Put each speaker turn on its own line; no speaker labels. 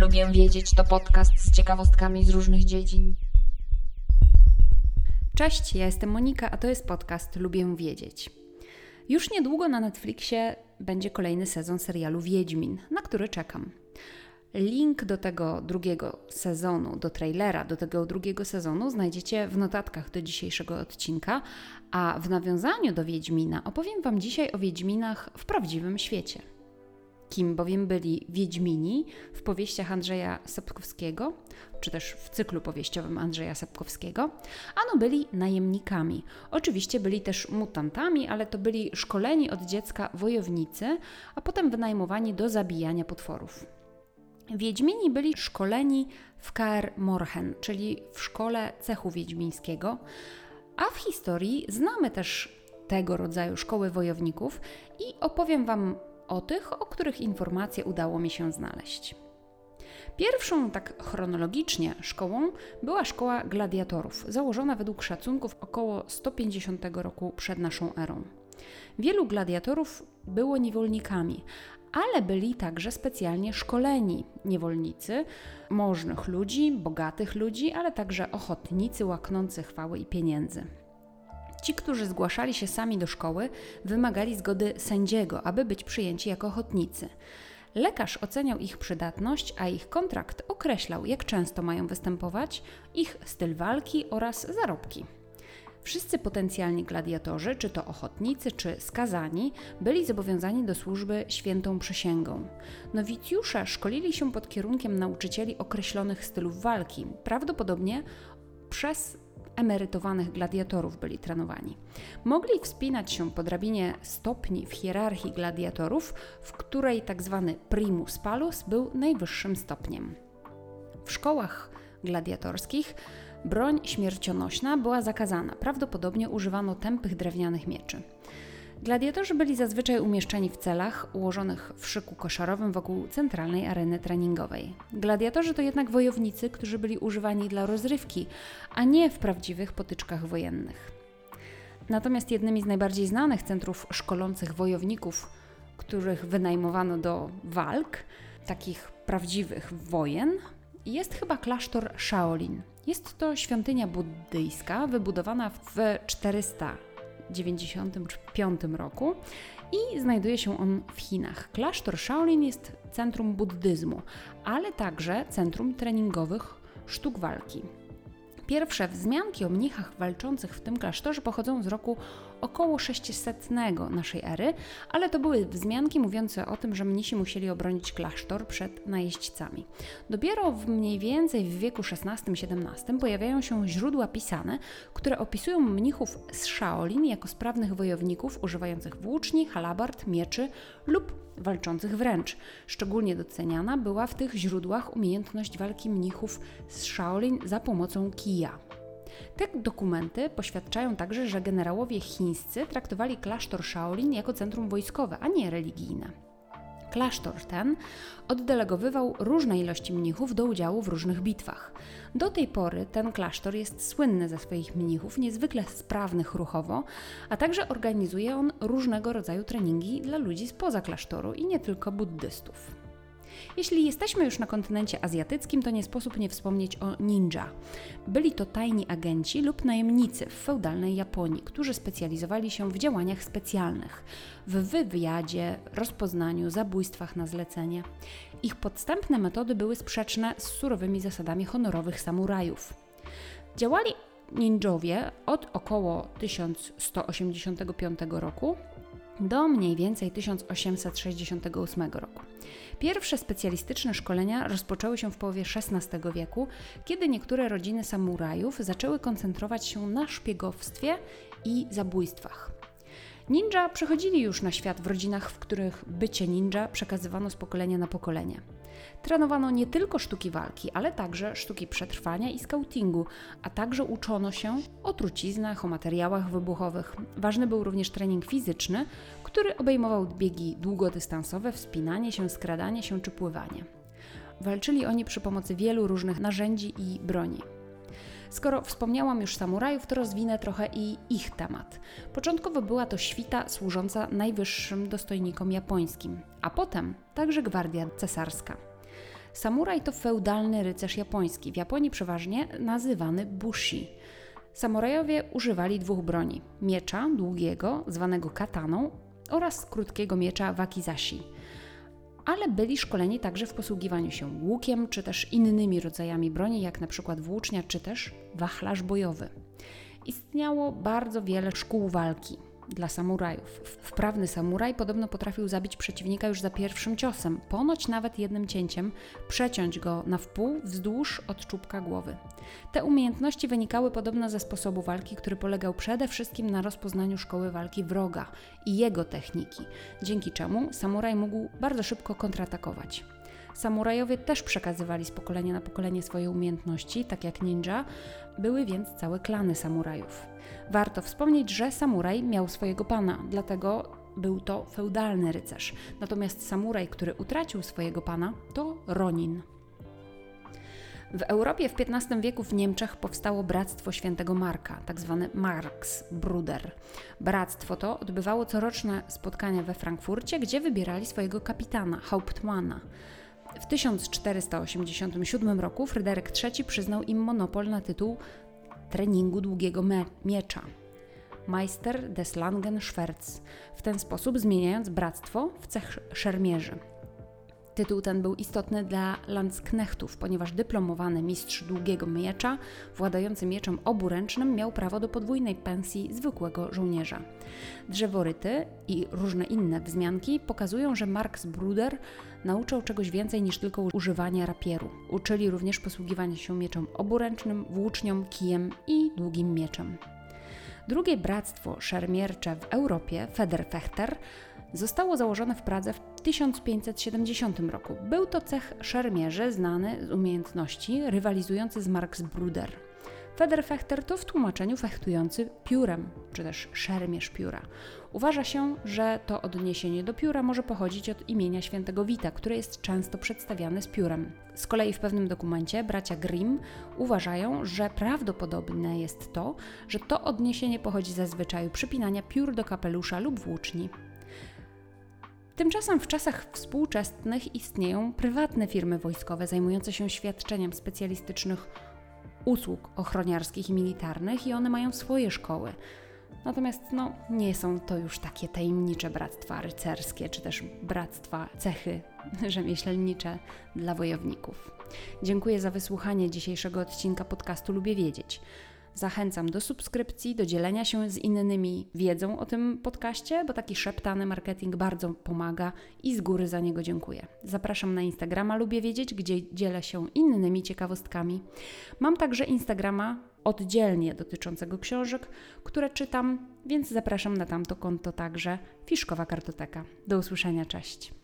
Lubię wiedzieć to podcast z ciekawostkami z różnych dziedzin.
Cześć, ja jestem Monika, a to jest podcast Lubię wiedzieć. Już niedługo na Netflixie będzie kolejny sezon serialu Wiedźmin, na który czekam. Link do tego drugiego sezonu, do trailera do tego drugiego sezonu znajdziecie w notatkach do dzisiejszego odcinka, a w nawiązaniu do Wiedźmina opowiem Wam dzisiaj o Wiedźminach w prawdziwym świecie. Kim bowiem byli Wiedźmini w powieściach Andrzeja Sapkowskiego, czy też w cyklu powieściowym Andrzeja Sapkowskiego? Ano byli najemnikami. Oczywiście byli też mutantami, ale to byli szkoleni od dziecka wojownicy, a potem wynajmowani do zabijania potworów. Wiedźmini byli szkoleni w KR Morhen, czyli w szkole cechu wiedźmińskiego, a w historii znamy też tego rodzaju szkoły wojowników i opowiem Wam o tych, o których informacje udało mi się znaleźć. Pierwszą, tak chronologicznie, szkołą była szkoła gladiatorów, założona według szacunków około 150 roku przed naszą erą. Wielu gladiatorów było niewolnikami, ale byli także specjalnie szkoleni niewolnicy, możnych ludzi, bogatych ludzi, ale także ochotnicy łaknący chwały i pieniędzy. Ci, którzy zgłaszali się sami do szkoły, wymagali zgody sędziego, aby być przyjęci jako ochotnicy. Lekarz oceniał ich przydatność, a ich kontrakt określał, jak często mają występować, ich styl walki oraz zarobki. Wszyscy potencjalni gladiatorzy, czy to ochotnicy, czy skazani, byli zobowiązani do służby świętą przysięgą. Nowicjusze szkolili się pod kierunkiem nauczycieli określonych stylów walki, prawdopodobnie przez emerytowanych gladiatorów byli trenowani. Mogli wspinać się po drabinie stopni w hierarchii gladiatorów, w której tzw. Tak primus palus był najwyższym stopniem. W szkołach gladiatorskich broń śmiercionośna była zakazana, prawdopodobnie używano tępych drewnianych mieczy. Gladiatorzy byli zazwyczaj umieszczeni w celach ułożonych w szyku koszarowym wokół centralnej areny treningowej. Gladiatorzy to jednak wojownicy, którzy byli używani dla rozrywki, a nie w prawdziwych potyczkach wojennych. Natomiast jednymi z najbardziej znanych centrów szkolących wojowników, których wynajmowano do walk, takich prawdziwych wojen, jest chyba klasztor Shaolin. Jest to świątynia buddyjska wybudowana w 400 1995 roku i znajduje się on w Chinach. Klasztor Shaolin jest centrum buddyzmu, ale także centrum treningowych sztuk walki. Pierwsze wzmianki o mnichach walczących w tym klasztorze pochodzą z roku około 600 naszej ery, ale to były wzmianki mówiące o tym, że mnisi musieli obronić klasztor przed najeźdźcami. Dopiero w mniej więcej w wieku XVI-XVII pojawiają się źródła pisane, które opisują mnichów z Shaolin jako sprawnych wojowników używających włóczni, halabart, mieczy lub walczących wręcz. Szczególnie doceniana była w tych źródłach umiejętność walki mnichów z Shaolin za pomocą kija. Te dokumenty poświadczają także, że generałowie chińscy traktowali klasztor Shaolin jako centrum wojskowe, a nie religijne. Klasztor ten oddelegowywał różne ilości mnichów do udziału w różnych bitwach. Do tej pory ten klasztor jest słynny ze swoich mnichów, niezwykle sprawnych ruchowo, a także organizuje on różnego rodzaju treningi dla ludzi spoza klasztoru i nie tylko buddystów. Jeśli jesteśmy już na kontynencie azjatyckim, to nie sposób nie wspomnieć o ninja. Byli to tajni agenci lub najemnicy w feudalnej Japonii, którzy specjalizowali się w działaniach specjalnych, w wywiadzie, rozpoznaniu, zabójstwach na zlecenie. Ich podstępne metody były sprzeczne z surowymi zasadami honorowych samurajów. Działali ninjowie od około 1185 roku do mniej więcej 1868 roku. Pierwsze specjalistyczne szkolenia rozpoczęły się w połowie XVI wieku, kiedy niektóre rodziny samurajów zaczęły koncentrować się na szpiegowstwie i zabójstwach. Ninja przechodzili już na świat w rodzinach, w których bycie ninja przekazywano z pokolenia na pokolenie. Trenowano nie tylko sztuki walki, ale także sztuki przetrwania i skautingu, a także uczono się o truciznach, o materiałach wybuchowych. Ważny był również trening fizyczny, który obejmował biegi długodystansowe, wspinanie się, skradanie się czy pływanie. Walczyli oni przy pomocy wielu różnych narzędzi i broni. Skoro wspomniałam już samurajów, to rozwinę trochę i ich temat. Początkowo była to świta służąca najwyższym dostojnikom japońskim, a potem także gwardia cesarska. Samuraj to feudalny rycerz japoński, w Japonii przeważnie nazywany bushi. Samurajowie używali dwóch broni: miecza długiego, zwanego kataną, oraz krótkiego miecza wakizashi. Ale byli szkoleni także w posługiwaniu się łukiem, czy też innymi rodzajami broni, jak na przykład włócznia, czy też wachlarz bojowy. Istniało bardzo wiele szkół walki dla samurajów. Wprawny samuraj podobno potrafił zabić przeciwnika już za pierwszym ciosem, ponoć nawet jednym cięciem, przeciąć go na wpół wzdłuż od czubka głowy. Te umiejętności wynikały podobno ze sposobu walki, który polegał przede wszystkim na rozpoznaniu szkoły walki wroga i jego techniki, dzięki czemu samuraj mógł bardzo szybko kontratakować. Samurajowie też przekazywali z pokolenia na pokolenie swoje umiejętności, tak jak ninja, były więc całe klany samurajów. Warto wspomnieć, że samuraj miał swojego pana, dlatego był to feudalny rycerz. Natomiast samuraj, który utracił swojego pana, to Ronin. W Europie w XV wieku w Niemczech powstało Bractwo Świętego Marka, tzw. Tak Marksbruder. Bractwo to odbywało coroczne spotkania we Frankfurcie, gdzie wybierali swojego kapitana, Hauptmana. W 1487 roku Fryderyk III przyznał im monopol na tytuł treningu długiego miecza. Meister des Langen Schwerz, w ten sposób zmieniając bractwo w cech szermierzy. Tytuł ten był istotny dla landsknechtów, ponieważ dyplomowany mistrz długiego miecza, władający mieczem oburęcznym, miał prawo do podwójnej pensji zwykłego żołnierza. Drzeworyty i różne inne wzmianki pokazują, że Marx Bruder nauczał czegoś więcej niż tylko używania rapieru. Uczyli również posługiwania się mieczem oburęcznym, włócznią, kijem i długim mieczem. Drugie bractwo szermiercze w Europie, Federfechter, zostało założone w Pradze w 1570 roku. Był to cech szermierzy znany z umiejętności, rywalizujący z Marx Bruder. Federfechter to w tłumaczeniu fechtujący piórem, czy też szermierz pióra. Uważa się, że to odniesienie do pióra może pochodzić od imienia świętego Wita, które jest często przedstawiane z piórem. Z kolei w pewnym dokumencie bracia Grimm uważają, że prawdopodobne jest to, że to odniesienie pochodzi ze zwyczaju przypinania piór do kapelusza lub włóczni. Tymczasem w czasach współczesnych istnieją prywatne firmy wojskowe zajmujące się świadczeniem specjalistycznych usług ochroniarskich i militarnych i one mają swoje szkoły. Natomiast no, nie są to już takie tajemnicze bractwa rycerskie, czy też bractwa cechy rzemieślnicze dla wojowników. Dziękuję za wysłuchanie dzisiejszego odcinka podcastu Lubię Wiedzieć. Zachęcam do subskrypcji, do dzielenia się z innymi wiedzą o tym podcaście, bo taki szeptany marketing bardzo pomaga i z góry za niego dziękuję. Zapraszam na Instagrama Lubię Wiedzieć, gdzie dzielę się innymi ciekawostkami. Mam także Instagrama oddzielnie dotyczącego książek, które czytam, więc zapraszam na tamto konto także Fiszkowa Kartoteka. Do usłyszenia, cześć.